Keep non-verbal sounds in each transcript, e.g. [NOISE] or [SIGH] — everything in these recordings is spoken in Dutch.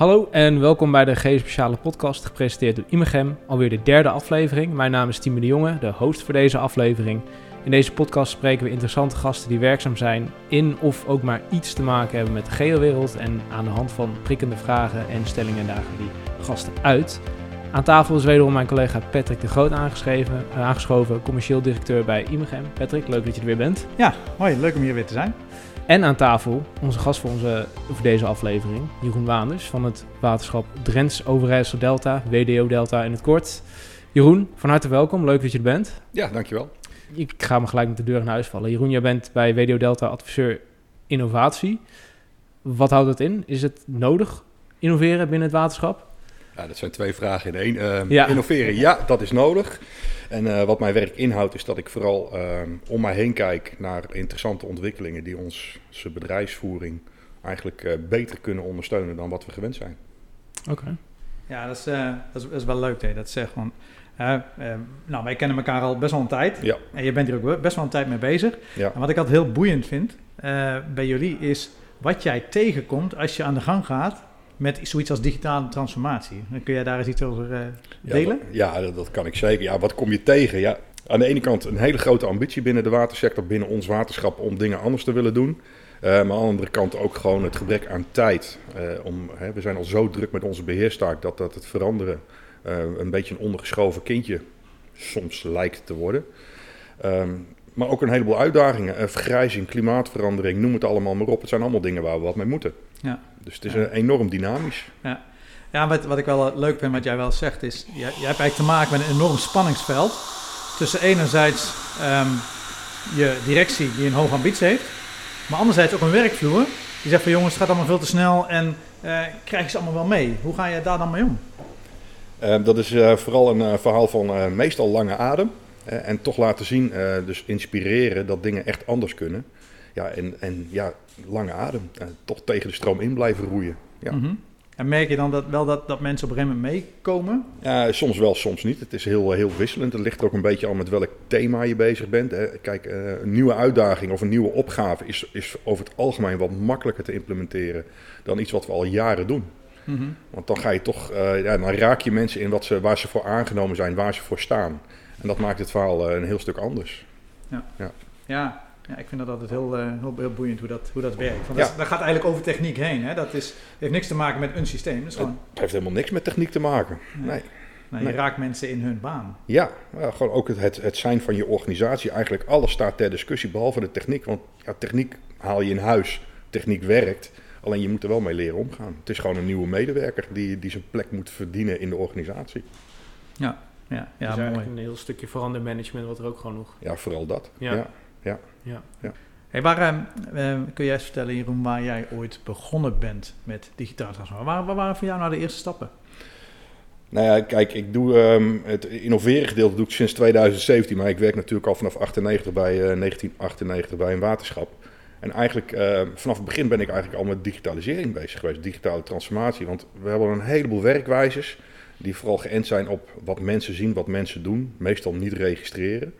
Hallo en welkom bij de G-speciale podcast, gepresenteerd door Imegem. Alweer de derde aflevering. Mijn naam is Timo de Jonge, de host voor deze aflevering. In deze podcast spreken we interessante gasten die werkzaam zijn in of ook maar iets te maken hebben met de geowereld. En aan de hand van prikkende vragen en stellingen dagen die gasten uit. Aan tafel is wederom mijn collega Patrick de Groot aangeschreven, eh, aangeschoven, commercieel directeur bij Imegem. Patrick, leuk dat je er weer bent. Ja, hoi, leuk om hier weer te zijn. En aan tafel onze gast voor, onze, voor deze aflevering, Jeroen Waanders van het waterschap Drents Overijssel Delta, WDO Delta in het kort. Jeroen, van harte welkom, leuk dat je er bent. Ja, dankjewel. Ik ga me gelijk met de deur in huis vallen. Jeroen, jij bent bij WDO Delta adviseur innovatie. Wat houdt dat in? Is het nodig innoveren binnen het waterschap? Ja, dat zijn twee vragen in één. Uh, ja. Innoveren, ja, dat is nodig. En uh, wat mijn werk inhoudt, is dat ik vooral uh, om mij heen kijk naar interessante ontwikkelingen die onze bedrijfsvoering eigenlijk uh, beter kunnen ondersteunen dan wat we gewend zijn. Oké. Okay. Ja, dat is, dat is, dat, is, wel leuk dat je dat zegt. Want, nou, wij kennen elkaar al best wel een tijd. Ja. En je bent hier ook best wel een tijd mee bezig. Ja. En wat ik altijd heel boeiend vind bij jullie is wat jij tegenkomt als je aan de gang gaat met zoiets als digitale transformatie. Kun jij daar eens iets over uh, delen? Ja, ja dat, dat, kan ik zeker. Ja, wat kom je tegen? Ja, aan de ene kant een hele grote ambitie binnen de watersector, binnen ons waterschap, om dingen anders te willen doen. Uh, maar aan de andere kant ook gewoon het gebrek aan tijd. Uh, om, hè, we zijn al zo druk met onze beheerstaak dat, dat het veranderen een beetje een ondergeschoven kindje soms lijkt te worden. Um, maar ook een heleboel uitdagingen. vergrijzing, klimaatverandering, noem het allemaal maar op. Het zijn allemaal dingen waar we wat mee moeten. Ja. Dus het is enorm dynamisch. Ja, ja wat, wat ik wel leuk vind wat jij wel zegt is... Je, je hebt eigenlijk te maken met een enorm spanningsveld... tussen enerzijds um, je directie die een hoge ambitie heeft... maar anderzijds ook een werkvloer... die zegt van jongens, het gaat allemaal veel te snel... en uh, krijg je ze allemaal wel mee. Hoe ga je daar dan mee om? Uh, dat is uh, vooral een verhaal van meestal lange adem... en toch laten zien, dus inspireren dat dingen echt anders kunnen... Ja, en, en ja, lange adem. Uh, toch tegen de stroom in blijven roeien. Ja. Mm -hmm. En merk je dan dat, wel dat, dat mensen op een gegeven moment meekomen? Ja, soms wel, soms niet. Het is heel, heel wisselend. Het ligt er ook een beetje aan met welk thema je bezig bent. Hè. Kijk, uh, een nieuwe uitdaging of een nieuwe opgave is, is over het algemeen wat makkelijker te implementeren dan iets wat we al jaren doen. Mm -hmm. Want dan ga je toch, uh, ja, dan raak je mensen in wat ze, waar ze voor aangenomen zijn, waar ze voor staan. En dat maakt het verhaal een heel stuk anders. Ja. ja. ja. Ja, ik vind dat altijd heel, uh, heel, heel, boeiend hoe dat, hoe dat werkt. Want ja. dat, dat, gaat eigenlijk over techniek heen. Hè? Dat is, heeft niks te maken met een systeem. Dat is gewoon... Het heeft helemaal niks met techniek te maken. Nee. nee. nee je nee. raakt mensen in hun baan. Ja, ja gewoon ook het, het, het zijn van je organisatie. Eigenlijk alles staat ter discussie, behalve de techniek. Want ja, techniek haal je in huis. Techniek werkt. Alleen je moet er wel mee leren omgaan. Het is gewoon een nieuwe medewerker die, die zijn plek moet verdienen in de organisatie. Ja, ja, ja dus mooi. een heel stukje verandermanagement wat er ook gewoon nog... Ja, vooral dat. ja. ja. ja. Ja. ja. Hey, waar, uh, kun jij eens vertellen, Jeroen, waar jij ooit begonnen bent met digitaal transformatie? Waar, waar waren voor jou nou de eerste stappen? Nou ja, kijk, ik doe um, het innoveren gedeelte doe ik sinds 2017, maar ik werk natuurlijk al vanaf 98 bij, uh, 1998 bij een waterschap. En eigenlijk uh, vanaf het begin ben ik eigenlijk al met digitalisering bezig geweest, digitale transformatie. Want we hebben een heleboel werkwijzes die vooral geënt zijn op wat mensen zien, wat mensen doen, meestal niet registreren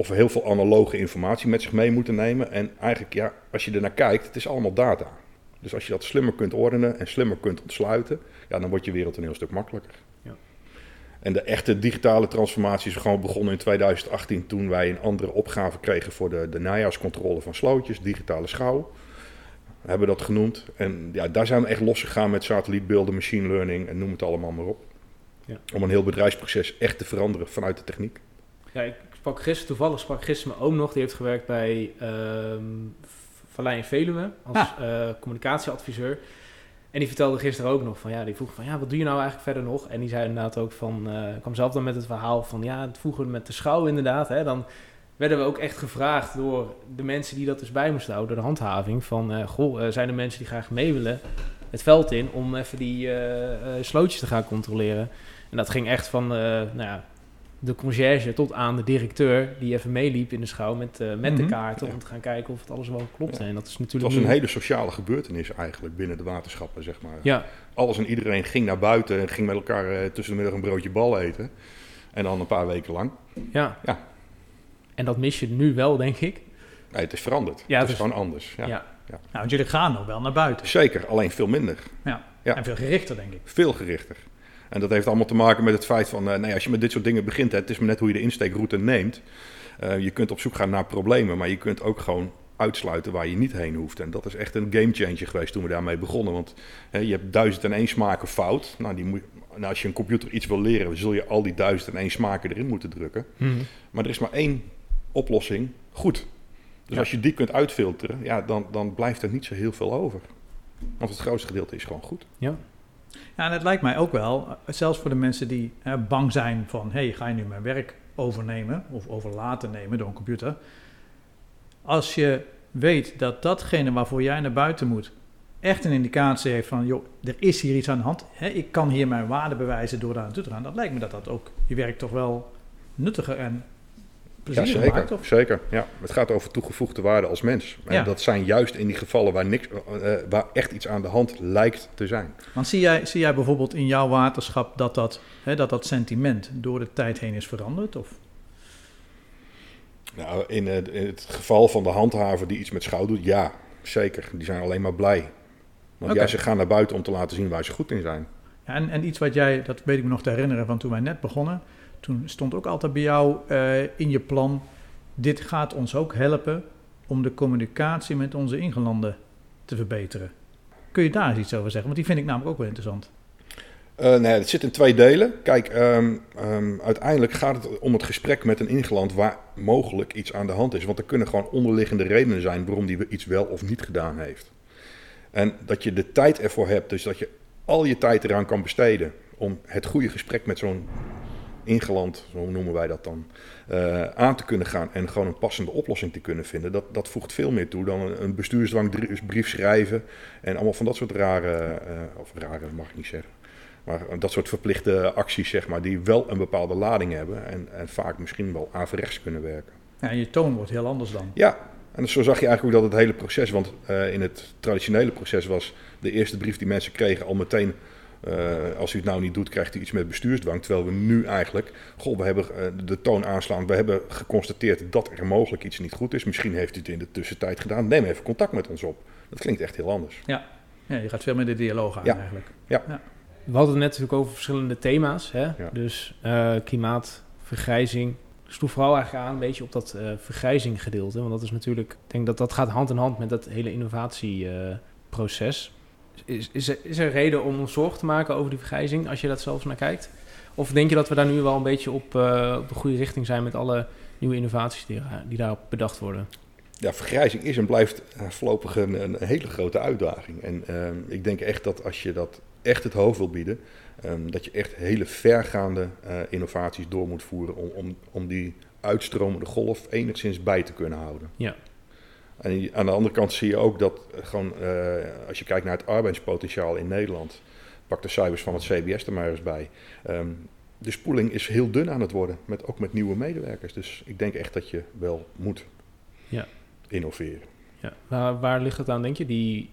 of heel veel analoge informatie met zich mee moeten nemen. En eigenlijk, ja, als je er naar kijkt, het is allemaal data. Dus als je dat slimmer kunt ordenen en slimmer kunt ontsluiten, ja, dan wordt je wereld een heel stuk makkelijker. Ja. En de echte digitale transformatie is gewoon begonnen in 2018 toen wij een andere opgave kregen voor de, de najaarscontrole van slootjes, digitale schouw. We hebben dat genoemd. En ja, daar zijn we echt losgegaan met satellietbeelden, machine learning en noem het allemaal maar op. Ja. Om een heel bedrijfsproces echt te veranderen vanuit de techniek. Ja, ik sprak gisteren, toevallig sprak gisteren mijn oom nog, die heeft gewerkt bij um, Vallei Veluwe als Ah. uh, communicatieadviseur. En die vertelde gisteren ook nog van, ja, die vroeg van, ja, wat doe je nou eigenlijk verder nog? En die zei inderdaad ook van, uh, kwam zelf dan met het verhaal van, ja, het vroeger met de schouw inderdaad, hè, dan werden we ook echt gevraagd door de mensen die dat dus bij moesten houden, door de handhaving, van, uh, goh, zijn er mensen die graag mee willen het veld in om even die slootjes te gaan controleren? En dat ging echt van, nou ja, de conciërge tot aan de directeur die even meeliep in de schouw met, uh, met mm -hmm. de kaarten om ja. te gaan kijken of het alles wel klopt. Ja. En dat is natuurlijk het was een hele sociale gebeurtenis eigenlijk binnen de waterschappen, zeg maar. Ja. Alles en iedereen ging naar buiten en ging met elkaar uh, tussen de middag een broodje bal eten. En dan een paar weken lang. Ja. ja. En dat mis je nu wel, denk ik. Nee, het is veranderd. Ja, het het is is- gewoon anders. Ja. Ja. Nou, want jullie gaan nog wel naar buiten. Zeker, alleen veel minder. Ja. Ja. En veel gerichter, denk ik. Veel gerichter. En dat heeft allemaal te maken met het feit van, eh, nee, als je met dit soort dingen begint, hè, het is maar net hoe je de insteekroute neemt. Eh, je kunt op zoek gaan naar problemen, maar je kunt ook gewoon uitsluiten waar je niet heen hoeft. En dat is echt een gamechanger geweest toen we daarmee begonnen. Want hè, je hebt duizend en één smaken fout. Nou, die moet, nou, als je een computer iets wil leren, zul je al die duizend en één smaken erin moeten drukken. Mhm. Maar er is maar één oplossing goed. Dus Ja. als je die kunt uitfilteren, ja, dan, dan blijft er niet zo heel veel over. Want het grootste gedeelte is gewoon goed. Ja. Ja, en het lijkt mij ook wel, eh, zelfs voor de mensen die eh, bang zijn van... hé, hey, ga je nu mijn werk overnemen of over laten nemen door een computer? Als je weet dat datgene waarvoor jij naar buiten moet... echt een indicatie heeft van, joh, er is hier iets aan de hand. Hè, ik kan hier mijn waarde bewijzen door daar naartoe te gaan. Dat lijkt me dat dat ook je werk toch wel nuttiger en Ja, zeker. Of? zeker. Ja. Het gaat over toegevoegde waarde als mens. En Ja. dat zijn juist in die gevallen waar, niks, eh, eh, waar echt iets aan de hand lijkt te zijn. Want zie jij, zie jij bijvoorbeeld in jouw waterschap dat dat, hè, dat dat sentiment door de tijd heen is veranderd? Of? Nou, in, het- in het geval van de handhaver die iets met schouw doet, ja, zeker. Die zijn alleen maar blij. Want ja, ze gaan naar buiten om te laten zien waar ze goed in zijn. Ja, en, en iets wat jij, dat weet ik me nog te herinneren van toen wij net begonnen. Toen stond ook altijd bij jou eh, in je plan, dit gaat ons ook helpen om de communicatie met onze ingelanden te verbeteren. Kun je daar iets over zeggen? Want die vind ik namelijk ook wel interessant. Eh, nee, het zit in twee delen. Kijk, ehm, ehm, uiteindelijk gaat het om het gesprek met een ingeland waar mogelijk iets aan de hand is. Want er kunnen gewoon onderliggende redenen zijn waarom die iets wel of niet gedaan heeft. En dat je de tijd ervoor hebt, dus dat je al je tijd eraan kan besteden om het goede gesprek met zo'n ingeland, zo noemen wij dat dan, eh, aan te kunnen gaan en gewoon een passende oplossing te kunnen vinden. Dat, dat voegt veel meer toe dan een, een bestuursdwangbrief schrijven en allemaal van dat soort rare, eh, of rare mag ik niet zeggen. Maar dat soort verplichte acties, zeg maar, die wel een bepaalde lading hebben en, en vaak misschien wel averechts kunnen werken. Ja, en je toon wordt heel anders dan. Ja, en zo zag je eigenlijk ook dat het hele proces, want eh, in het traditionele proces was de eerste brief die mensen kregen al meteen, eh, als u het nou niet doet, krijgt u iets met bestuursdwang. Terwijl we nu eigenlijk, goh, we hebben eh, de toon aanslaan, we hebben geconstateerd dat er mogelijk iets niet goed is. Misschien heeft u het in de tussentijd gedaan, neem even contact met ons op. Dat klinkt echt heel anders. Ja, je gaat veel meer de dialoog aan Ja. eigenlijk. We hadden het net natuurlijk over verschillende thema's. Hè? Ja. Dus eh, klimaat, vergrijzing. Ik sloeg vooral eigenlijk aan een beetje op dat eh vergrijzing gedeelte. Want dat is natuurlijk, ik denk dat dat gaat hand in hand met dat hele innovatieproces. Is, is, er, is er reden om ons zorgen te maken over die vergrijzing, als je dat zelfs naar kijkt? Of denk je dat we daar nu wel een beetje op, eh, op de goede richting zijn met alle nieuwe innovaties die, er- die daarop bedacht worden? Ja, vergrijzing is en blijft eh, voorlopig een, een hele grote uitdaging. En ik denk echt dat als je dat echt het hoofd wil bieden, ehm, dat je echt hele vergaande eh, innovaties door moet voeren om, om, om die uitstromende golf enigszins bij te kunnen houden. Ja. En aan de andere kant zie je ook dat eh, gewoon, eh, als je kijkt naar het arbeidspotentiaal in Nederland, pak de cijfers van het CBS er maar eens bij. ehm, de spoeling is heel dun aan het worden, met, ook met nieuwe medewerkers. Dus ik denk echt dat je wel moet Ja. innoveren. Ja. Waar, waar ligt het aan, denk je, die,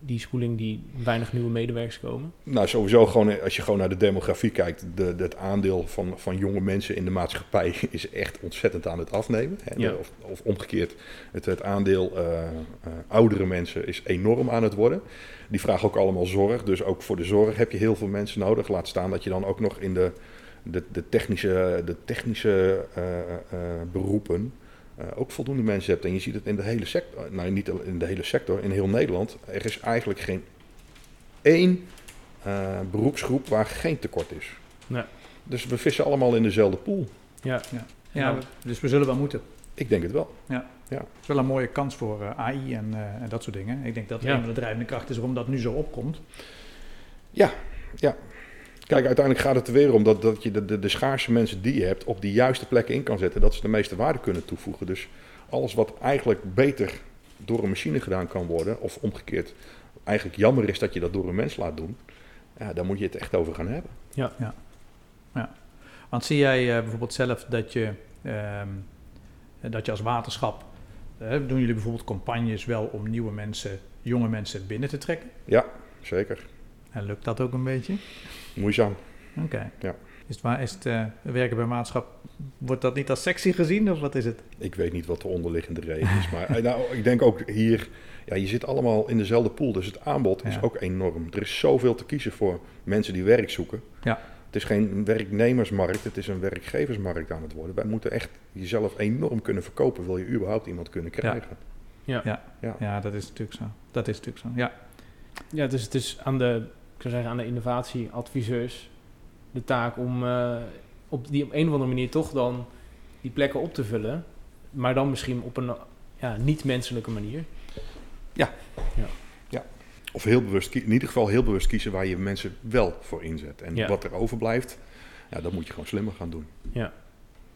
die spoeling die weinig nieuwe medewerkers komen? Nou, sowieso gewoon eh, als je gewoon naar de demografie kijkt, de, het aandeel van, van jonge mensen in de maatschappij [LAUGHS] is echt ontzettend aan het afnemen. Hè? Ja. Of, of omgekeerd, het, het aandeel eh, eh, oudere mensen is enorm aan het worden. Die vragen ook allemaal zorg, dus ook voor de zorg heb je heel veel mensen nodig. Laat staan dat je dan ook nog in de, de, de technische, de technische beroepen eh, ook voldoende mensen hebt. En je ziet het in de hele sector, nou niet in de hele sector, in heel Nederland. Er is eigenlijk geen één eh, beroepsgroep waar geen tekort is. Ja. Dus we vissen allemaal in dezelfde pool. Ja. Ja, dus we zullen wel moeten. Ik denk het wel. Het is wel een mooie kans voor eh, AI en, eh, en dat soort dingen. Ik denk dat Ja. een van de drijvende krachten is waarom dat nu zo opkomt. Kijk, uiteindelijk gaat het er weer om dat, dat je de, de, de schaarse mensen die je hebt op die juiste plekken in kan zetten. Dat ze de meeste waarde kunnen toevoegen. Dus alles wat eigenlijk beter door een machine gedaan kan worden, of omgekeerd eigenlijk jammer is dat je dat door een mens laat doen, ja, daar moet je het echt over gaan hebben. Want zie jij eh, bijvoorbeeld zelf dat je, ehm, dat je als waterschap, eh, doen jullie bijvoorbeeld campagnes wel om nieuwe mensen, jonge mensen binnen te trekken? Ja, zeker. En lukt dat ook een beetje? Moeizaam. Oké. Ja. Is het, waar, is het eh, werken bij maatschap, wordt dat niet als sexy gezien of wat is het? Ik weet niet wat de onderliggende reden is. Maar eh, nou, ik denk ook hier, ja, je zit allemaal in dezelfde pool. Dus het aanbod is Ja. ook enorm. Er is zoveel te kiezen voor mensen die werk zoeken. Ja. Het is geen werknemersmarkt, het is een werkgeversmarkt aan het worden. Wij moeten echt jezelf enorm kunnen verkopen. Wil je überhaupt iemand kunnen krijgen? Ja, dat is natuurlijk zo. Dat is natuurlijk zo, ja. Ja, dus het is aan de, zou zeggen, aan de innovatieadviseurs de taak om eh, op, die op een of andere manier toch dan die plekken op te vullen. Maar dan misschien op een ja, niet-menselijke manier. Of heel bewust, in ieder geval heel bewust kiezen waar je mensen wel voor inzet. En Ja. wat er overblijft, ja, dat moet je gewoon slimmer gaan doen.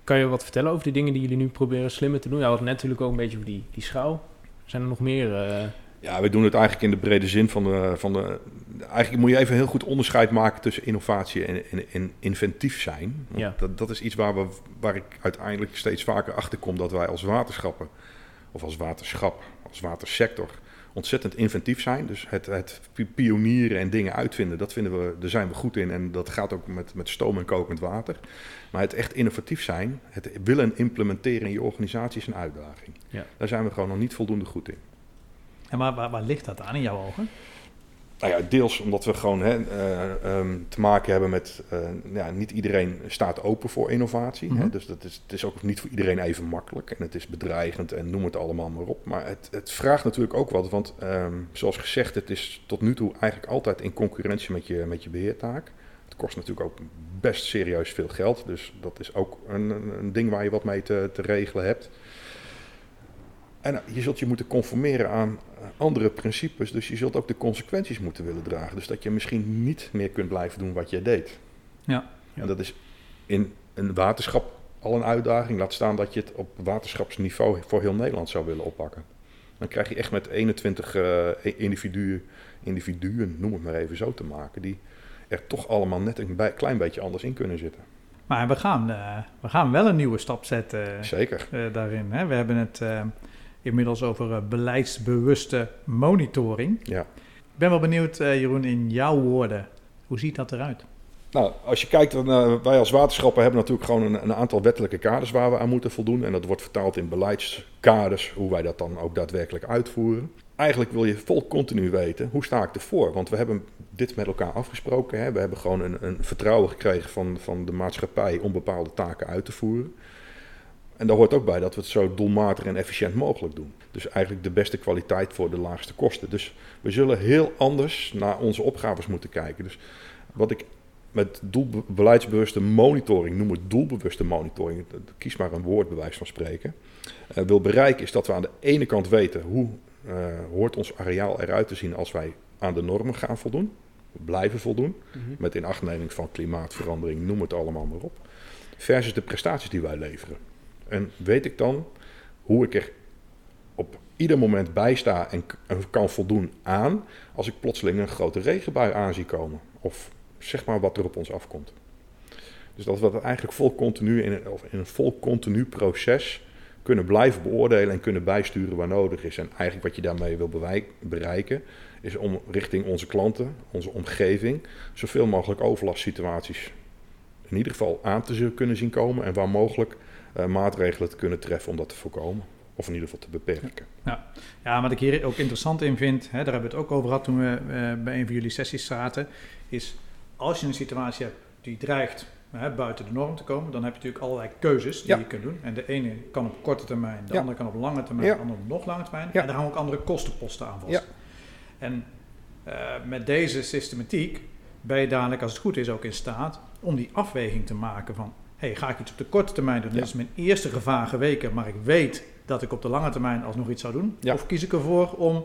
Kan je wat vertellen over die dingen die jullie nu proberen slimmer te doen? Ja, we hadden net natuurlijk ook een beetje over die, die schouw. Zijn er nog meer? eh, Ja, we doen het eigenlijk in de brede zin van de, van de... Eigenlijk moet je even heel goed onderscheid maken tussen innovatie en, en, en inventief zijn. Want Ja. dat, dat is iets waar, we, waar ik uiteindelijk steeds vaker achter kom... dat wij als waterschappen, of als waterschap, als watersector... ontzettend inventief zijn. Dus het, het pi- pionieren en dingen uitvinden, dat vinden we, daar zijn we goed in. En dat gaat ook met, met stoom en kokend water. Maar het echt innovatief zijn, het willen implementeren in je organisatie is een uitdaging. Ja. Daar zijn we gewoon nog niet voldoende goed in. En waar, waar, waar ligt dat aan in jouw ogen? Nou ja, deels omdat we gewoon hè, eh, ehm, te maken hebben met... eh, ja, niet iedereen staat open voor innovatie. Mhm. hè, dus dat is, het is ook niet voor iedereen even makkelijk. En het is bedreigend en noem het allemaal maar op. Maar het, het vraagt natuurlijk ook wat. Want ehm, zoals gezegd, het is tot nu toe eigenlijk altijd in concurrentie met je, met je beheertaak. Het kost natuurlijk ook best serieus veel geld. Dus dat is ook een, een een ding waar je wat mee te, te regelen hebt. En eh, je zult je moeten conformeren aan eh, andere principes. Dus je zult ook de consequenties moeten willen dragen. Dus dat je misschien niet meer kunt blijven doen wat je deed. Ja. Ja. En dat is in een waterschap al een uitdaging. Laat staan dat je het op waterschapsniveau voor heel Nederland zou willen oppakken. Dan krijg je echt met 21 eh, individuen, individuen, noem het maar even zo, te maken. Die er toch allemaal net een bij- klein beetje anders in kunnen zitten. Maar we gaan, we gaan wel een nieuwe stap zetten Zeker. daarin. Hè? We hebben het inmiddels over eh, beleidsbewuste monitoring. Ja. Ik ben wel benieuwd, eh, Jeroen, in jouw woorden. Hoe ziet dat eruit? Nou, als je kijkt, dan, eh, wij als waterschappen hebben natuurlijk gewoon een, een aantal wettelijke kaders waar we aan moeten voldoen. En dat wordt vertaald in beleidskaders, hoe wij dat dan ook daadwerkelijk uitvoeren. Eigenlijk wil je vol continu weten, hoe sta ik ervoor? Want we hebben dit met elkaar afgesproken. Hè? We hebben gewoon een, een vertrouwen gekregen van, van de maatschappij om bepaalde taken uit te voeren. En daar hoort ook bij dat we het zo doelmatig en efficiënt mogelijk doen. Dus eigenlijk de beste kwaliteit voor de laagste kosten. Dus we zullen heel anders naar onze opgaves moeten kijken. Dus wat ik met doelbe- beleidsbewuste monitoring, noem het doelbewuste monitoring, kies maar een woord bij wijze van spreken, eh, wil bereiken is dat we aan de ene kant weten hoe eh, hoort ons areaal eruit te zien als wij aan de normen gaan voldoen, blijven voldoen, met inachtneming van klimaatverandering, noem het allemaal maar op, versus de prestaties die wij leveren. En weet ik dan hoe ik er op ieder moment bij sta en, kan voldoen aan als ik plotseling een grote regenbui aan zie komen. Of zeg maar wat er op ons afkomt. Dus dat we dat eigenlijk vol continu in een, of in een vol continu proces kunnen blijven beoordelen en kunnen bijsturen waar nodig is. En eigenlijk wat je daarmee wil bereiken, is om richting onze klanten, onze omgeving, zoveel mogelijk overlastsituaties in ieder geval aan te kunnen zien komen en waar mogelijk maatregelen te kunnen treffen om dat te voorkomen. Of in ieder geval te beperken. Ja, wat ik hier ook interessant in vind, hè, daar hebben we het ook over gehad toen we eh, bij een van jullie sessies zaten, is als je een situatie hebt die dreigt hè, buiten de norm te komen, dan heb je natuurlijk allerlei keuzes die Ja. je kunt doen. En de ene kan op korte termijn, de Ja. andere kan op lange termijn, Ja. de andere op nog lange termijn. Ja. En daar gaan ook andere kostenposten aan vast. Ja. En eh, met deze systematiek ben je dadelijk, als het goed is, ook in staat om die afweging te maken van, hey, ga ik iets op de korte termijn doen? Ja. Dit is mijn eerste gevaar geweken, maar ik weet dat ik op de lange termijn alsnog iets zou doen. Ja. Of kies ik ervoor om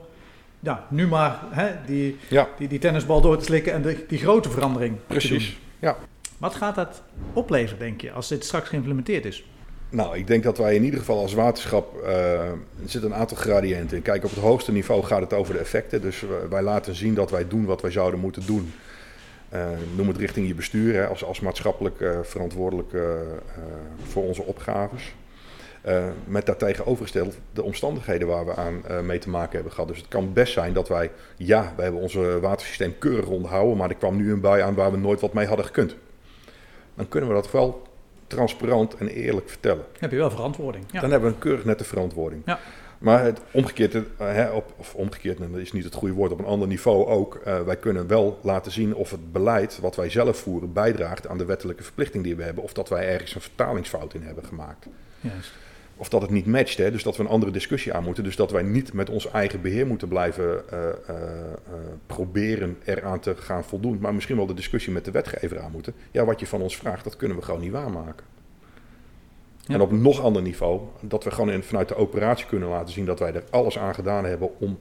ja, nu maar hè, die, Ja. die, die tennisbal door te slikken en de, die grote verandering te Precies. doen. Ja. Wat gaat dat opleveren, denk je, als dit straks geïmplementeerd is? Nou, ik denk dat wij in ieder geval als waterschap. eh, er zitten een aantal gradiënten in. Kijk, op het hoogste niveau gaat het over de effecten. Dus wij laten zien dat wij doen wat wij zouden moeten doen. Eh, noem het richting je bestuur, hè, als, als maatschappelijk eh, verantwoordelijk eh, voor onze opgaves. Met daartegenovergesteld de omstandigheden waar we aan mee te maken hebben gehad. Dus het kan best zijn dat wij, ja, we hebben ons watersysteem keurig onderhouden, maar er kwam nu een bui aan waar we nooit wat mee hadden gekund. dan kunnen we dat wel transparant en eerlijk vertellen. heb je wel verantwoording. Ja. Dan hebben we een keurig nette verantwoording. Ja. Maar het omgekeerd, eh, hè, op, of omgekeerd, dat is niet het goede woord, op een ander niveau ook. eh, wij kunnen wel laten zien of het beleid wat wij zelf voeren bijdraagt aan de wettelijke verplichting die we hebben. Of dat wij ergens een vertalingsfout in hebben gemaakt. Juist. Of dat het niet matcht, hè? dus dat we een andere discussie aan moeten. Dus dat wij niet met ons eigen beheer moeten blijven eh, eh, proberen eraan te gaan voldoen. Maar misschien wel de discussie met de wetgever aan moeten. Ja, wat je van ons vraagt, dat kunnen we gewoon niet waarmaken. Ja. En op een nog ander niveau, dat we gewoon in, vanuit de operatie kunnen laten zien dat wij er alles aan gedaan hebben om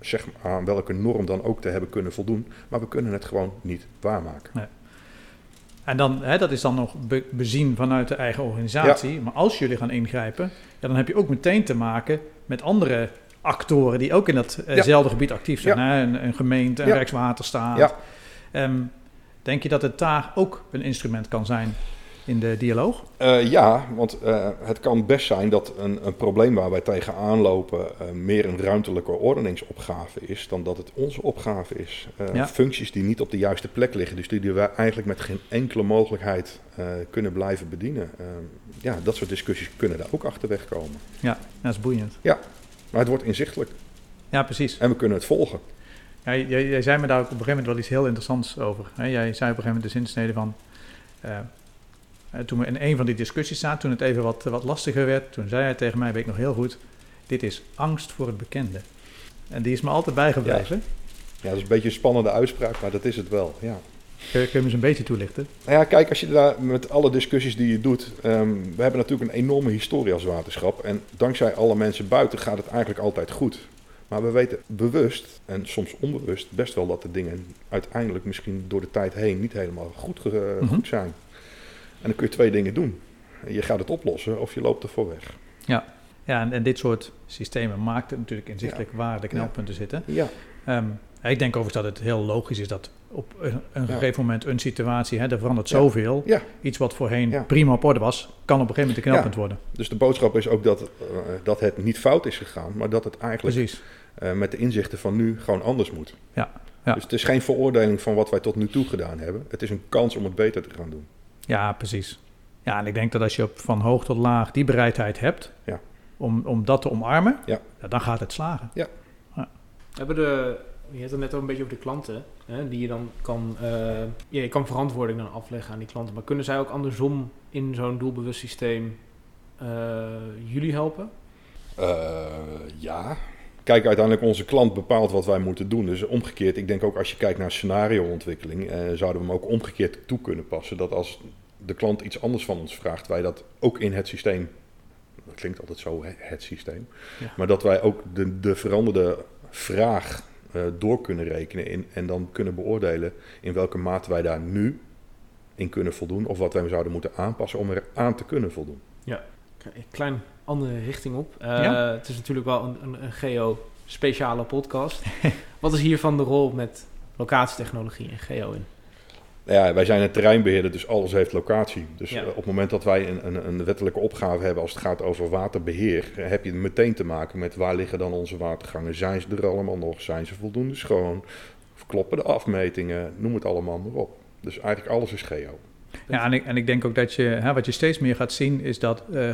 zeg maar, aan welke norm dan ook te hebben kunnen voldoen. Maar we kunnen het gewoon niet waarmaken. En dan, hè, dat is dan nog be- bezien vanuit de eigen organisatie. Maar als jullie gaan ingrijpen, ja, dan heb je ook meteen te maken met andere actoren die ook in datzelfde gebied actief zijn. Hè? Een, een gemeente, een. Rijkswaterstaat. Ja. Ehm, denk je dat het daar ook een instrument kan zijn in de dialoog? Eh, ja, want eh, het kan best zijn dat een, een probleem waar wij tegenaan lopen eh, meer een ruimtelijke ordeningsopgave is dan dat het onze opgave is. Ja. Functies die niet op de juiste plek liggen, dus die we eigenlijk met geen enkele mogelijkheid kunnen blijven bedienen. Ja, dat soort discussies kunnen daar ook achterweg komen. Ja, dat is boeiend. Maar het wordt inzichtelijk Ja, precies. en we kunnen het volgen. Ja, jij, jij zei me daar ook op een gegeven moment wel iets heel interessants over. Hè? Jij zei op een gegeven moment de zinsnede van... eh, eh, toen we in een van die discussies zaten, toen het even wat, wat lastiger werd... toen zei hij tegen mij, weet ik nog heel goed... dit is angst voor het bekende. En die is me altijd bijgebleven. Ja, dat is een beetje een spannende uitspraak, maar dat is het wel. Ja. Kun, je- kun je me eens een beetje toelichten? Nou ja, kijk, als je daar met alle discussies die je doet. ehm, we hebben natuurlijk een enorme historie als waterschap. En dankzij alle mensen buiten gaat het eigenlijk altijd goed. Maar we weten bewust en soms onbewust best wel dat de dingen uiteindelijk misschien door de tijd heen niet helemaal goed, Mhm. goed zijn. En dan kun je twee dingen doen. Je gaat het oplossen of je loopt ervoor weg. Ja, en, en dit soort systemen maakt het natuurlijk inzichtelijk waar de knelpunten zitten. Ja, Ehm, ik denk overigens dat het heel logisch is dat op een, een Ja. gegeven moment een situatie, hè, er verandert Ja. zoveel. Ja. Iets wat voorheen Ja. prima op orde was, kan op een gegeven moment een knelpunt worden. dus de boodschap is ook dat, eh, dat het niet fout is gegaan, maar dat het eigenlijk eh, met de inzichten van nu gewoon anders moet. Ja, ja. Dus het is geen veroordeling van wat wij tot nu toe gedaan hebben. Het is een kans om het beter te gaan doen. Ja, precies. Ja, en ik denk dat als je op van hoog tot laag die bereidheid hebt Ja. om, om dat te omarmen, Ja. dan gaat het slagen. We hebben de, je hebt het net ook een beetje over de klanten, hè, die je dan kan, eh, ja, je kan verantwoording dan afleggen aan die klanten. Maar kunnen zij ook andersom in zo'n doelbewust systeem eh, jullie helpen? Eh, ja. Kijk, uiteindelijk onze klant bepaalt wat wij moeten doen. Dus omgekeerd, ik denk ook als je kijkt naar scenarioontwikkeling, eh, zouden we hem ook omgekeerd toe kunnen passen. Dat als de klant iets anders van ons vraagt, wij dat ook in het systeem, dat klinkt altijd zo, het systeem, Ja. maar dat wij ook de, de veranderde vraag eh, door kunnen rekenen in, en dan kunnen beoordelen in welke mate wij daar nu in kunnen voldoen of wat wij zouden moeten aanpassen om er aan te kunnen voldoen. Een klein andere richting op. Eh, Ja. Het is natuurlijk wel een, een, een geo-speciale podcast. [LAUGHS] Wat is hiervan de rol met locatietechnologie en geo in? Ja, wij zijn een terreinbeheerder, dus alles heeft locatie. Dus Ja. eh, op het moment dat wij een, een, een wettelijke opgave hebben als het gaat over waterbeheer, eh, heb je meteen te maken met waar liggen dan onze watergangen? Zijn ze er allemaal nog? Zijn ze voldoende schoon? Kloppen de afmetingen? Noem het allemaal maar op. Dus eigenlijk alles is geo. Ja, en ik, en ik denk ook dat je, hè, wat je steeds meer gaat zien, is dat eh,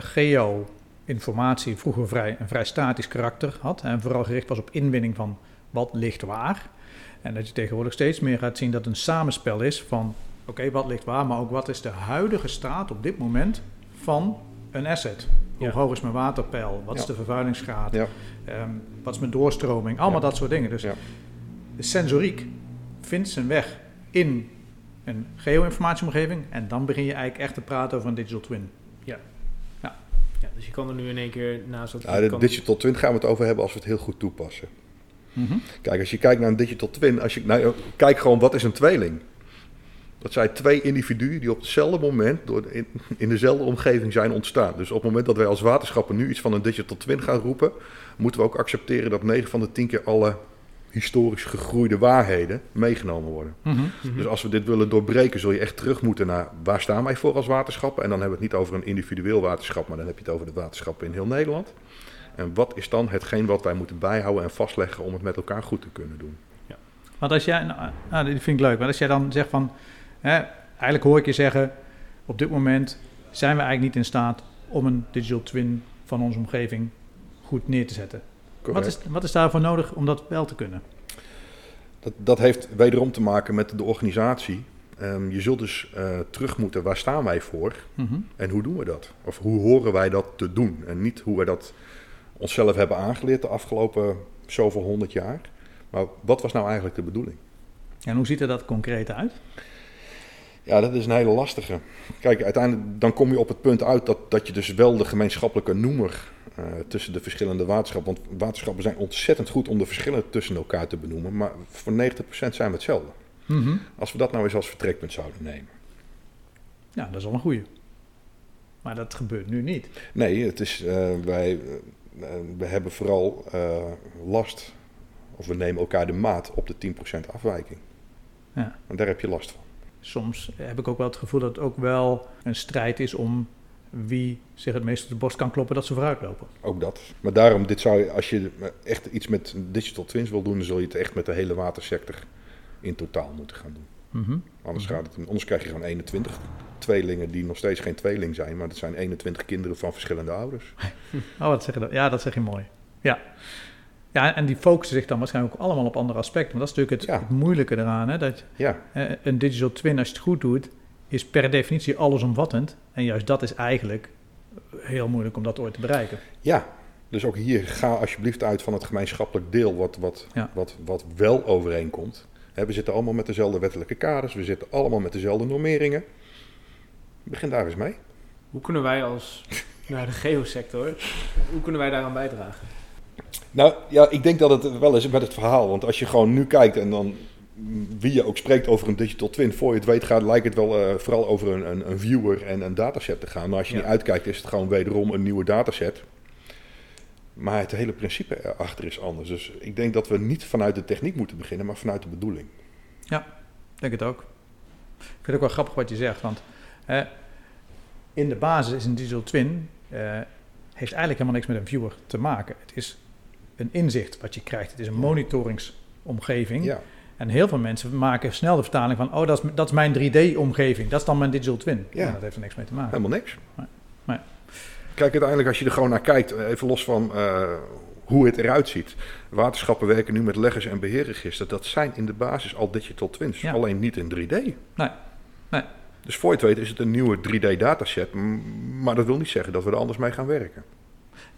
geo-informatie vroeger vrij, een vrij statisch karakter had. En vooral gericht was op inwinning van wat ligt waar. En dat je tegenwoordig steeds meer gaat zien dat het een samenspel is van, oké, wat ligt waar, maar ook wat is de huidige staat op dit moment van een asset. Hoe Ja. hoog is mijn waterpeil? Wat is de vervuilingsgraad? Ja. Ehm, wat is mijn doorstroming? Allemaal dat soort dingen. Dus de sensoriek vindt zijn weg in een geo-informatieomgeving. En dan begin je eigenlijk echt te praten over een digital twin. Dus je kan er nu in één keer naast dat... Ja, de kan- digital twin gaan we het over hebben als we het heel goed toepassen. Mhm. Kijk, als je kijkt naar een digital twin, als je, nou, kijk gewoon wat is een tweeling. Dat zijn twee individuen die op hetzelfde moment door de- in, in dezelfde omgeving zijn ontstaan. Dus op het moment dat wij als waterschappen nu iets van een digital twin gaan roepen, moeten we ook accepteren dat 9 van de 10 keer alle historisch gegroeide waarheden meegenomen worden. Mhm. Mhm. Dus als we dit willen doorbreken, zul je echt terug moeten naar waar staan wij voor als waterschappen. En dan hebben we het niet over een individueel waterschap, maar dan heb je het over de waterschappen in heel Nederland. En wat is dan hetgeen wat wij moeten bijhouden en vastleggen om het met elkaar goed te kunnen doen? Want als jij, nou, nou, vind ik leuk, want als jij dan zegt van, hè, eigenlijk hoor ik je zeggen, op dit moment zijn we eigenlijk niet in staat om een digital twin van onze omgeving goed neer te zetten. Wat is, wat is daarvoor nodig om dat wel te kunnen? Dat, dat heeft wederom te maken met de organisatie. Ehm, je zult dus eh, terug moeten, waar staan wij voor Mhm. en hoe doen we dat? Of hoe horen wij dat te doen? En niet hoe wij dat onszelf hebben aangeleerd de afgelopen zoveel honderd jaar. Maar wat was nou eigenlijk de bedoeling? En hoe ziet er dat concreet uit? Ja, dat is een hele lastige. Kijk, uiteindelijk dan kom je op het punt uit dat, dat je dus wel de gemeenschappelijke noemer eh, tussen de verschillende waterschappen. Want waterschappen zijn ontzettend goed om de verschillen tussen elkaar te benoemen. Maar voor 90% zijn we hetzelfde. Mhm. Als we dat nou eens als vertrekpunt zouden nemen. Ja, dat is al een goeie. Maar dat gebeurt nu niet. Nee, het is, eh, wij eh, we hebben vooral last, of we nemen elkaar de maat op de 10% afwijking. Ja. En daar heb je last van. Soms heb ik ook wel het gevoel dat het ook wel een strijd is om wie zich het meest op de borst kan kloppen dat ze vooruitlopen. Ook dat. Maar daarom, dit zou, als je echt iets met digital twins wil doen, dan zul je het echt met de hele watersector in totaal moeten gaan doen. Mhm. Anders, gaat het, anders krijg je gewoon 21 tweelingen die nog steeds geen tweeling zijn, maar dat zijn 21 kinderen van verschillende ouders. [LAUGHS] Oh, wat zeg je dat? Ja, dat zeg je mooi. Ja. Ja, en die focussen zich dan waarschijnlijk ook allemaal op andere aspecten. Maar dat is natuurlijk het, Ja. het moeilijke eraan. Hè? Dat Ja, eh, een digital twin, als je het goed doet, is per definitie allesomvattend. En juist dat is eigenlijk heel moeilijk om dat ooit te bereiken. ja. Dus ook hier, ga alsjeblieft uit van het gemeenschappelijk deel wat, wat, Ja. wat, wat wel overeenkomt. We zitten allemaal met dezelfde wettelijke kaders, we zitten allemaal met dezelfde normeringen. Begin daar eens mee. Hoe kunnen wij als [LAUGHS] naar de geosector, hoe kunnen wij daaraan bijdragen? Nou ja, ik denk dat het wel is met het verhaal. Want als je gewoon nu kijkt en dan wie je ook spreekt over een digital twin, voor je het weet gaat, lijkt het wel eh, vooral over een, een, een viewer en een dataset te gaan. Maar als je Ja. niet uitkijkt, is het gewoon wederom een nieuwe dataset. Maar het hele principe erachter is anders. Dus ik denk dat we niet vanuit de techniek moeten beginnen, maar vanuit de bedoeling. Ik denk het ook. Ik vind het ook wel grappig wat je zegt. Want eh, in de basis is een digital twin... eh, heeft eigenlijk helemaal niks met een viewer te maken. Het is een inzicht wat je krijgt. Het is een monitoringsomgeving. Ja, En heel veel mensen maken snel de vertaling van... oh, dat is, dat is mijn 3D-omgeving. Dat is dan mijn digital twin. Ja. Ja. dat heeft er niks mee te maken. helemaal niks. Nee. Nee. Kijk, uiteindelijk als je er gewoon naar kijkt, eh, even los van eh, hoe het eruit ziet. Waterschappen werken nu met leggers en beheerregisters. Dat zijn in de basis al digital twins, Ja. alleen niet in 3D. Nee. Nee. Dus voor je het weet is het een nieuwe 3D-dataset, m- maar dat wil niet zeggen dat we er anders mee gaan werken.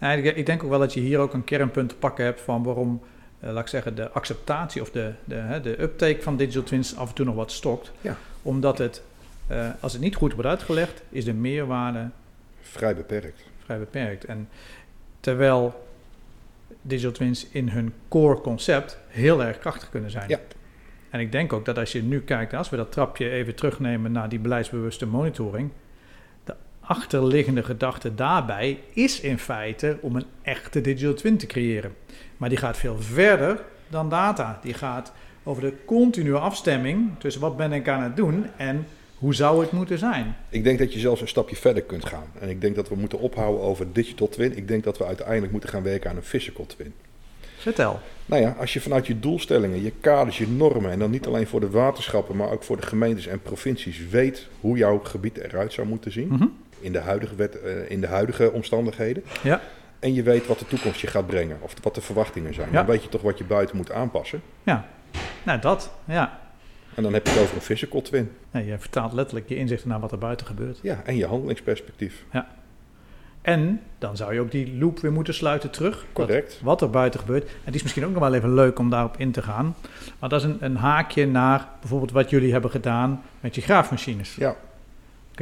Ja, ik, denk ook wel dat je hier ook een kernpunt te pakken hebt... van waarom, laat ik zeggen, de acceptatie of de, de, hè, de uptake van digital twins... af en toe nog wat stokt. Ja. Omdat het, eh, als het niet goed wordt uitgelegd... is de meerwaarde Vrij beperkt. vrij beperkt. En terwijl digital twins in hun core concept heel erg krachtig kunnen zijn. Ja. En ik denk ook dat als je nu kijkt, als we dat trapje even terugnemen naar die beleidsbewuste monitoring, de achterliggende gedachte daarbij is in feite om een echte digital twin te creëren. Maar die gaat veel verder dan data. Die gaat over de continue afstemming tussen wat ben ik aan het doen en hoe zou het moeten zijn. Ik denk dat je zelfs een stapje verder kunt gaan. En ik denk dat we moeten ophouden over digital twin. Ik denk dat we uiteindelijk moeten gaan werken aan een physical twin. Vertel. Nou ja, als je vanuit je doelstellingen, je kaders, je normen... en dan niet alleen voor de waterschappen, maar ook voor de gemeentes en provincies... weet hoe jouw gebied eruit zou moeten zien Mhm. in de huidige, wet, eh, in de huidige omstandigheden... Ja. En je weet wat de toekomst je gaat brengen of wat de verwachtingen zijn... Ja. dan weet je toch wat je buiten moet aanpassen. Nou, dat. Ja. En dan heb je het over een physical twin. Nee, je vertaalt letterlijk je inzichten naar wat er buiten gebeurt. Ja, en je handelingsperspectief. En dan zou je ook die loop weer moeten sluiten terug. Correct. wat er buiten gebeurt. En die is misschien ook nog wel even leuk om daarop in te gaan. Maar dat is een, een haakje naar bijvoorbeeld wat jullie hebben gedaan met je graafmachines. Ja.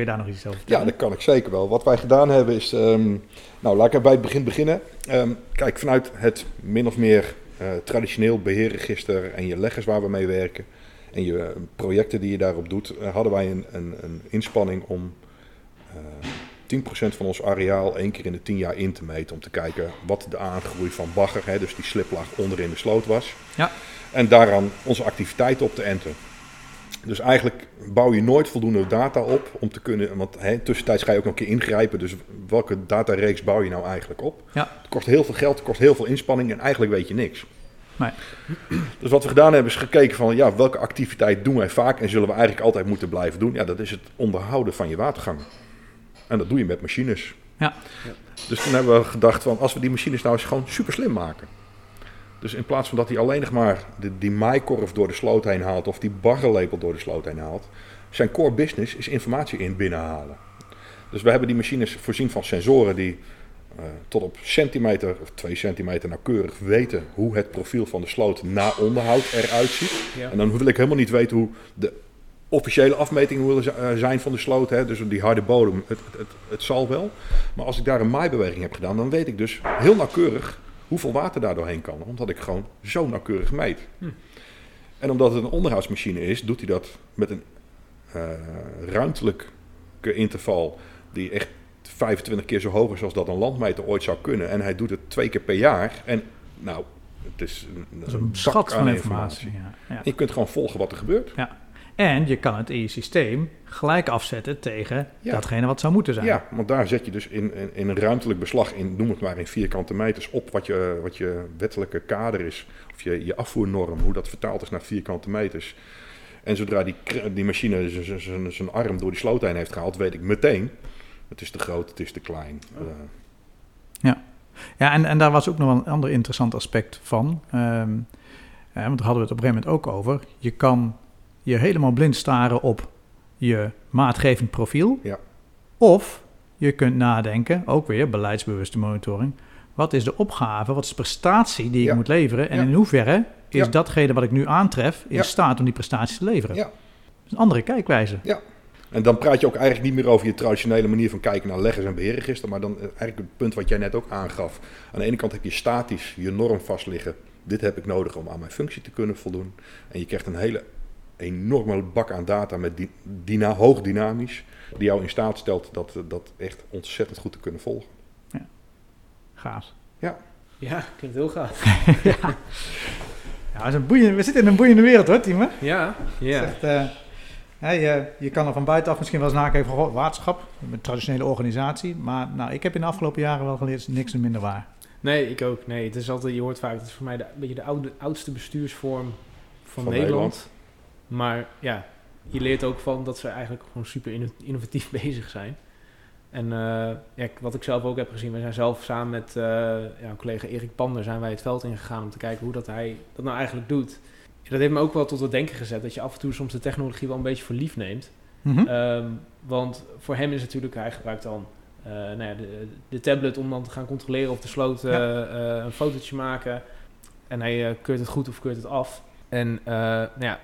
Kun je daar nog iets over Ja, dat kan ik zeker wel. Wat wij gedaan hebben is, ehm, nou laat ik bij het begin beginnen. Ehm, kijk, vanuit het min of meer eh, traditioneel beheerregister en je leggers waar we mee werken en je eh, projecten die je daarop doet, eh, hadden wij een, een, een inspanning om eh 10% van ons areaal één keer in de 10 jaar in te meten. Om te kijken wat de aangroei van bagger, hè, dus die sliplaag onderin de sloot was. Ja. En daaraan onze activiteiten op te enten. Dus eigenlijk bouw je nooit voldoende data op om te kunnen, want hè, tussentijds ga je ook nog een keer ingrijpen. Dus welke datareeks bouw je nou eigenlijk op? Ja. Het kost heel veel geld, het kost heel veel inspanning en eigenlijk weet je niks. Nee. Dus wat we gedaan hebben is gekeken van ja, welke activiteit doen wij vaak en zullen we eigenlijk altijd moeten blijven doen? Ja, dat is het onderhouden van je watergang. En dat doe je met machines. Ja. Dus toen hebben we gedacht van als we die machines nou eens gewoon super slim maken. Dus in plaats van dat hij alleen nog maar de, die maaikorf door de sloot heen haalt of die baggerlepel door de sloot heen haalt, zijn core business is informatie in binnenhalen. Dus we hebben die machines voorzien van sensoren die uh, tot op centimeter of twee centimeter nauwkeurig weten hoe het profiel van de sloot na onderhoud eruit ziet. Ja. En dan wil ik helemaal niet weten hoe de officiële afmetingen willen eh, zijn van de sloot. Hè? Dus die harde bodem, het, het, het, het zal wel. Maar als ik daar een maaibeweging heb gedaan, dan weet ik dus heel nauwkeurig hoeveel water daar doorheen kan. Omdat ik gewoon zo nauwkeurig meet. Hm. En omdat het een onderhoudsmachine is, doet hij dat met een uh, ruimtelijke interval die echt 25 keer zo hoog is als dat een landmeter ooit zou kunnen. En hij doet het twee keer per jaar. En nou, het is een, Dat is een schat van informatie. Ja. Ja. Je kunt gewoon volgen wat er gebeurt. En je kan het in je systeem gelijk afzetten tegen Ja. datgene wat zou moeten zijn. Ja, want daar zet je dus in, in, in een ruimtelijk beslag, in, noem het maar in vierkante meters, op wat je, wat je wettelijke kader is. Of je, je afvoernorm, hoe dat vertaald is naar vierkante meters. En zodra die, die machine zijn arm door die sloot heen heeft gehaald, weet ik meteen, het is te groot, het is te klein. Oh. Eh, Ja, en, en daar was ook nog een ander interessant aspect van. Ehm, eh, want daar hadden we het op een gegeven moment ook over. Je kan je helemaal blind staren op je maatgevend profiel. Ja. Of je kunt nadenken, ook weer beleidsbewuste monitoring. Wat is de opgave, wat is de prestatie die ik Ja. moet leveren? En Ja. in hoeverre is Ja. datgene wat ik nu aantref in Ja. staat om die prestaties te leveren? Ja. Dat is een andere kijkwijze. En dan praat je ook eigenlijk niet meer over je traditionele manier van kijken naar leggers en beheerregister. Maar dan eh, eigenlijk het punt wat jij net ook aangaf. Aan de ene kant heb je statisch je norm vast liggen. Dit heb ik nodig om aan mijn functie te kunnen voldoen. En je krijgt een hele enorme bak aan data met die, dyna, hoog dynamisch. Die jou in staat stelt dat, dat echt ontzettend goed te kunnen volgen. Gaaf. Ja, klinkt heel gaaf. [LAUGHS] ja, het is een boeiende, we zitten in een boeiende wereld hoor, Timo. Ja, ja. Echt, eh, hè, je, je kan er van buitenaf misschien wel eens nakijken van waterschap, een traditionele organisatie. Maar nou, ik heb in de afgelopen jaren wel geleerd, niks minder waar. Nee, ik ook. Nee, het is altijd, je hoort vaak, het is voor mij de, een beetje de oude, oudste bestuursvorm van, Van Nederland. Nederland. Maar ja, je leert ook van dat ze eigenlijk gewoon super inno- innovatief [LAUGHS] bezig zijn. En eh, ja, wat ik zelf ook heb gezien, we zijn zelf samen met eh, ja, collega Erik Pander zijn wij het veld ingegaan om te kijken hoe dat hij dat nou eigenlijk doet. Ja, dat heeft me ook wel tot het denken gezet, dat je af en toe soms de technologie wel een beetje voor lief neemt. Mhm. Ehm, want voor hem is natuurlijk, hij gebruikt dan eh, nou ja, de, de tablet om dan te gaan controleren of de sloot een fotootje maken. En hij keurt het goed of keurt het af. En nou ja,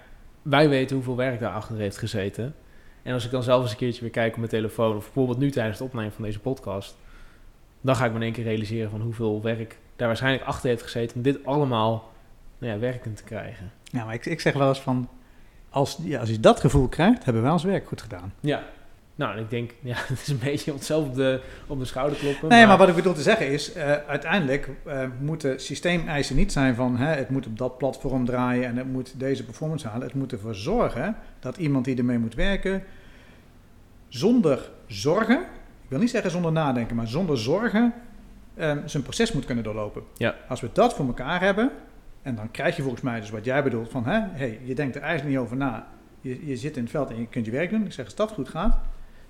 wij weten hoeveel werk daarachter heeft gezeten. En als ik dan zelf eens een keertje weer kijk op mijn telefoon, of bijvoorbeeld nu tijdens het opnemen van deze podcast, dan ga ik me in één keer realiseren van hoeveel werk daar waarschijnlijk achter heeft gezeten om dit allemaal nou ja, werkend te krijgen. Ja, maar ik, ik zeg wel eens van, als, ja, als je dat gevoel krijgt, hebben we ons werk goed gedaan. Ja, nou, en ik denk, [LAUGHS] ja, het is een beetje onszelf op de, op de schouder kloppen. Nee, maar wat ik bedoel te zeggen is, eh, uiteindelijk eh, moeten systeemeisen niet zijn van hè, het moet op dat platform draaien en het moet deze performance halen. Het moet ervoor zorgen dat iemand die ermee moet werken, zonder zorgen, ik wil niet zeggen zonder nadenken, maar zonder zorgen, eh, zijn proces moet kunnen doorlopen. Ja. Als we dat voor elkaar hebben, en dan krijg je volgens mij dus wat jij bedoelt van, hè, hey, je denkt er eigenlijk niet over na. Je, je zit in het veld en je kunt je werk doen. Ik zeg, als dat goed gaat,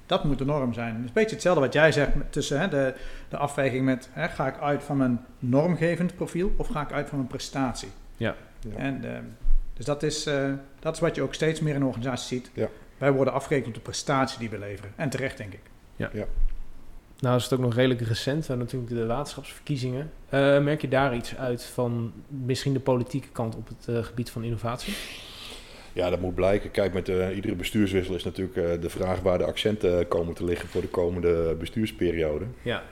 dat moet de norm zijn. Het is een beetje hetzelfde wat jij zegt tussen hè, de, de afweging met... Hè, ga ik uit van mijn normgevend profiel of ga ik uit van mijn prestatie? Ja. Ja. En, eh, dus dat is, eh, dat is wat je ook steeds meer in organisaties ziet. Ja. Wij worden afgerekend op de prestatie die we leveren. En terecht, denk ik. Nou is het ook nog redelijk recent, we hebben natuurlijk de waterschapsverkiezingen. Eh, merk je daar iets uit van misschien de politieke kant op het eh, gebied van innovatie? Ja, dat moet blijken. Kijk, met eh, iedere bestuurswissel is natuurlijk eh, de vraag waar de accenten komen te liggen voor de komende bestuursperiode. Ja.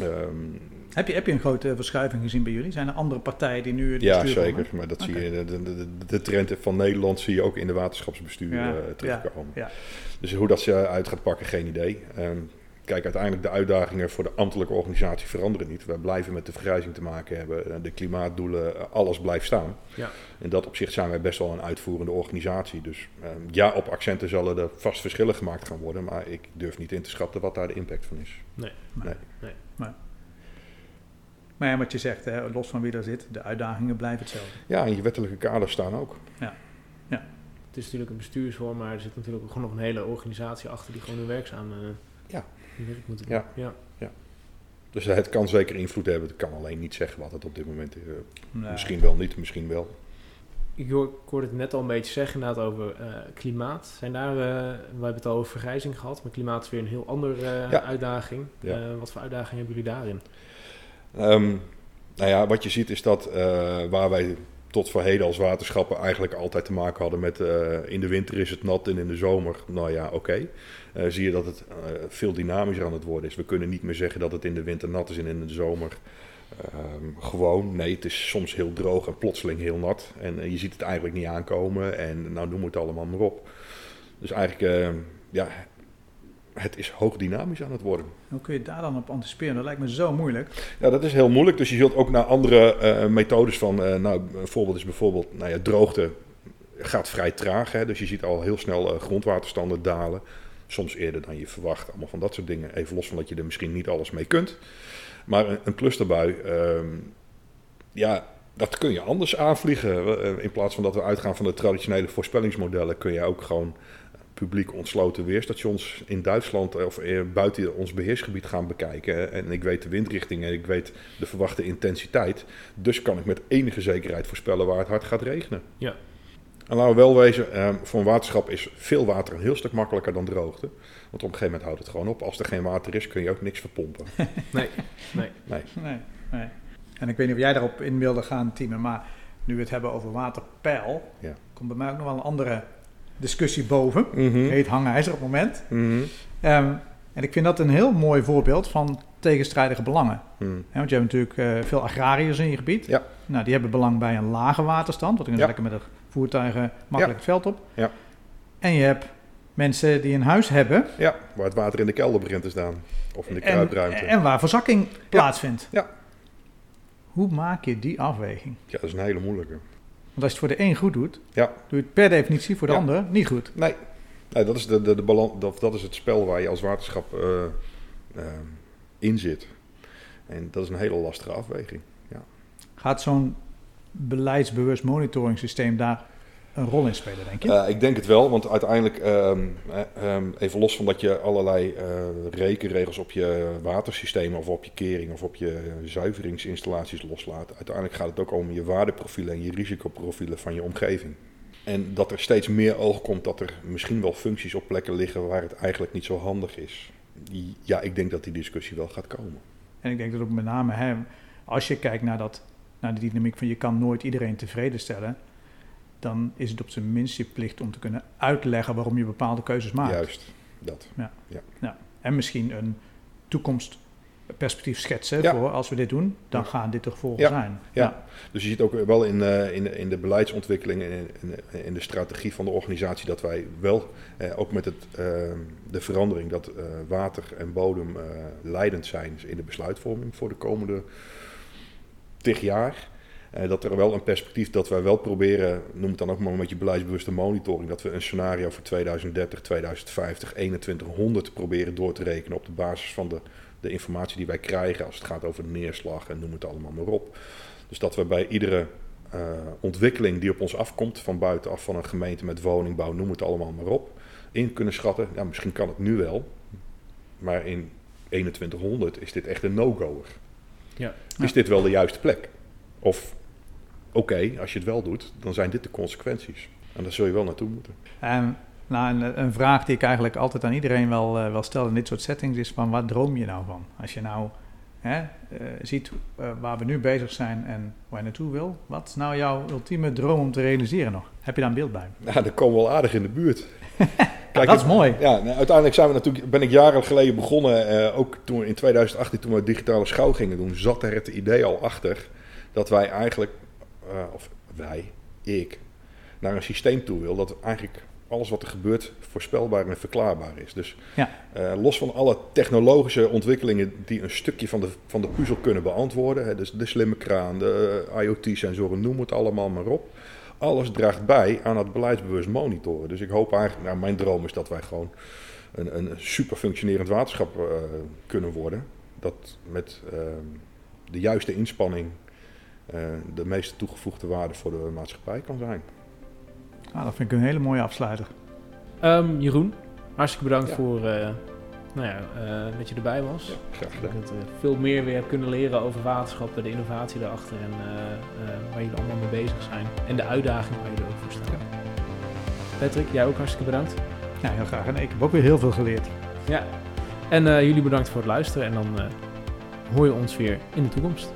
Ehm, Heb je, heb je een grote verschuiving gezien bij jullie? Zijn er andere partijen die nu het ja, zeker. vormen? Maar dat zie je, de, de, de, trend van Nederland zie je ook in de waterschapsbestuur Ja, eh, terugkomen. ja. Dus hoe dat ze uit gaat pakken, geen idee. Ehm, kijk, uiteindelijk de uitdagingen voor de ambtelijke organisatie veranderen niet. We blijven met de vergrijzing te maken hebben. Eh, De klimaatdoelen, eh, alles blijft staan. Ja. In dat opzicht zijn wij best wel een uitvoerende organisatie. Dus ehm, ja, op accenten zullen er vast verschillen gemaakt gaan worden. Maar ik durf niet in te schatten wat daar de impact van is. Nee. Nee. Nee. Nee. Maar ja, wat je zegt, hè, los van wie er zit, de uitdagingen blijven hetzelfde. Ja, en je wettelijke kaders staan ook. Het is natuurlijk een bestuursvorm, maar er zit natuurlijk ook gewoon nog een hele organisatie achter die gewoon hun werkzaam eh, Ja. hun werk moeten Ja. Ja. Dus het kan zeker invloed hebben. Het kan alleen niet zeggen wat het op dit moment is. Eh, Nee. Misschien wel niet, misschien wel. Ik, hoor, ik hoorde het net al een beetje zeggen inderdaad over eh, klimaat. Zijn daar, eh, we hebben het al over vergrijzing gehad, maar klimaat is weer een heel andere eh, Ja. uitdaging. Ja. Eh, wat voor uitdagingen hebben jullie daarin? Ehm, nou ja, wat je ziet is dat eh, waar wij tot voor heden als waterschappen eigenlijk altijd te maken hadden met eh, in de winter is het nat en in de zomer, nou ja, oké. Eh, zie je dat het eh, veel dynamischer aan het worden is. We kunnen niet meer zeggen dat het in de winter nat is en in de zomer ehm, gewoon. Nee, het is soms heel droog en plotseling heel nat. En je ziet het eigenlijk niet aankomen en nou noem het allemaal maar op. Dus eigenlijk, ja, het is hoog dynamisch aan het worden. Hoe kun je daar dan op anticiperen? Dat lijkt me zo moeilijk. Ja, dat is heel moeilijk. Dus je zult ook naar andere eh, methodes van. eh, nou, een voorbeeld is bijvoorbeeld, nou ja, droogte gaat vrij traag. Hè? Dus je ziet al heel snel eh, grondwaterstanden dalen. Soms eerder dan je verwacht. Allemaal van dat soort dingen. Even los van dat je er misschien niet alles mee kunt. Maar een, een clusterbui, ehm, ja, dat kun je anders aanvliegen. In plaats van dat we uitgaan van de traditionele voorspellingsmodellen, kun je ook gewoon publiek ontsloten weerstations in Duitsland eh, of eh, buiten ons beheersgebied gaan bekijken. En ik weet de windrichting en ik weet de verwachte intensiteit. Dus kan ik met enige zekerheid voorspellen waar het hard gaat regenen. Ja. En laten we wel wezen, eh, voor een waterschap is veel water een heel stuk makkelijker dan droogte. Want op een gegeven moment houdt het gewoon op. Als er geen water is, kun je ook niks verpompen. [LAUGHS] Nee, nee. Nee. Nee, nee. En ik weet niet of jij daarop in wilde gaan, Tine, maar nu we het hebben over waterpeil, Ja. komt bij mij ook nog wel een andere discussie boven. Mhm. Heet hangijzer op het moment. Mhm. Ehm, en ik vind dat een heel mooi voorbeeld van tegenstrijdige belangen. Mhm. Want je hebt natuurlijk eh, veel agrariërs in je gebied. Ja. Nou, die hebben belang bij een lage waterstand, want dan kunnen ze Ja. lekker met de voertuigen makkelijk het veld op. Ja. En je hebt mensen die een huis hebben Ja, waar het water in de kelder begint te staan. Of in de en, kruipruimte. en waar verzakking plaatsvindt. Ja. Hoe maak je die afweging? Ja, dat is een hele moeilijke. Want als je het voor de een goed doet, Ja. doe je het per definitie voor de Ja. ander niet goed. Nee, nee dat, is de, de, de balans, dat, dat is het spel waar je als waterschap eh, eh, in zit. En dat is een hele lastige afweging. Gaat zo'n beleidsbewust monitoringssysteem daar een rol in spelen, denk je? Eh, ik denk het wel, want uiteindelijk, ehm, eh, ehm, even los van dat je allerlei eh, rekenregels op je watersysteem of op je kering of op je zuiveringsinstallaties loslaat, uiteindelijk gaat het ook om je waardeprofielen en je risicoprofielen van je omgeving. En dat er steeds meer oog komt dat er misschien wel functies op plekken liggen waar het eigenlijk niet zo handig is. Ja, ik denk dat die discussie wel gaat komen. En ik denk dat ook met name, hè, als je kijkt naar, dat, naar de dynamiek van je kan nooit iedereen tevreden stellen, dan is het op zijn minst je plicht om te kunnen uitleggen waarom je bepaalde keuzes maakt. Juist, dat. En misschien een toekomstperspectief schetsen Ja. voor als we dit doen, dan Ja. gaan dit de gevolgen Ja. zijn. Ja. Dus je ziet ook wel in, eh, in, de- in de beleidsontwikkeling en in, in, in de strategie van de organisatie dat wij wel, eh, ook met het, eh, de verandering dat eh, water en bodem leidend zijn in de besluitvorming voor de komende tig jaar. Eh, dat er wel een perspectief dat wij wel proberen, noem het dan ook maar een beetje beleidsbewuste monitoring, dat we een scenario voor 2030, 2050, 2100 proberen door te rekenen op de basis van de, de informatie die wij krijgen als het gaat over de neerslag en noem het allemaal maar op. Dus dat we bij iedere eh, ontwikkeling die op ons afkomt, van buitenaf van een gemeente met woningbouw, noem het allemaal maar op, in kunnen schatten. Ja, misschien kan het nu wel, maar in 2100 is dit echt een no-goer. Ja. Is dit wel de juiste plek? Of, oké, als je het wel doet, dan zijn dit de consequenties. En daar zul je wel naartoe moeten. En nou, een, een vraag die ik eigenlijk altijd aan iedereen wel, eh, wel stel in dit soort settings is van wat droom je nou van? Als je nou hè, eh, ziet eh, waar we nu bezig zijn en waar je naartoe wil, wat is nou jouw ultieme droom om te realiseren nog? Heb je daar een beeld bij? Nou, komen we wel aardig in de buurt. [LAUGHS] Ja, dat is mooi. Ja, nou, uiteindelijk zijn we natuurlijk, ben ik jaren geleden begonnen, eh, ook toen in 2018 toen we digitale schouw gingen doen, zat er het idee al achter dat wij eigenlijk, eh, of wij, ik, naar een systeem toe wil dat eigenlijk alles wat er gebeurt voorspelbaar en verklaarbaar is. Dus Ja. eh, los van alle technologische ontwikkelingen die een stukje van de, van de puzzel kunnen beantwoorden, hè, dus de slimme kraan, de eh, IoT-sensoren, noem het allemaal maar op. Alles draagt bij aan het beleidsbewust monitoren. Dus ik hoop eigenlijk, nou, mijn droom is dat wij gewoon een, een super functionerend waterschap kunnen worden. Dat met ehm, de juiste inspanning de meeste toegevoegde waarde voor de maatschappij kan zijn. Nou, dat vind ik een hele mooie afsluiter. Ehm, Jeroen, hartstikke bedankt Ja. voor eh, nou ja, eh, dat je erbij was. Graag Ik gedaan. heb eh, veel meer weer heb kunnen leren over waterschappen, de innovatie daarachter en eh, eh, waar jullie allemaal mee bezig zijn. En de uitdaging waar jullie ook voor staan. Patrick, jij ook hartstikke bedankt. Ja, heel graag. En ik heb ook weer heel veel geleerd. Ja. En eh, jullie bedankt voor het luisteren en dan eh, hoor je ons weer in de toekomst.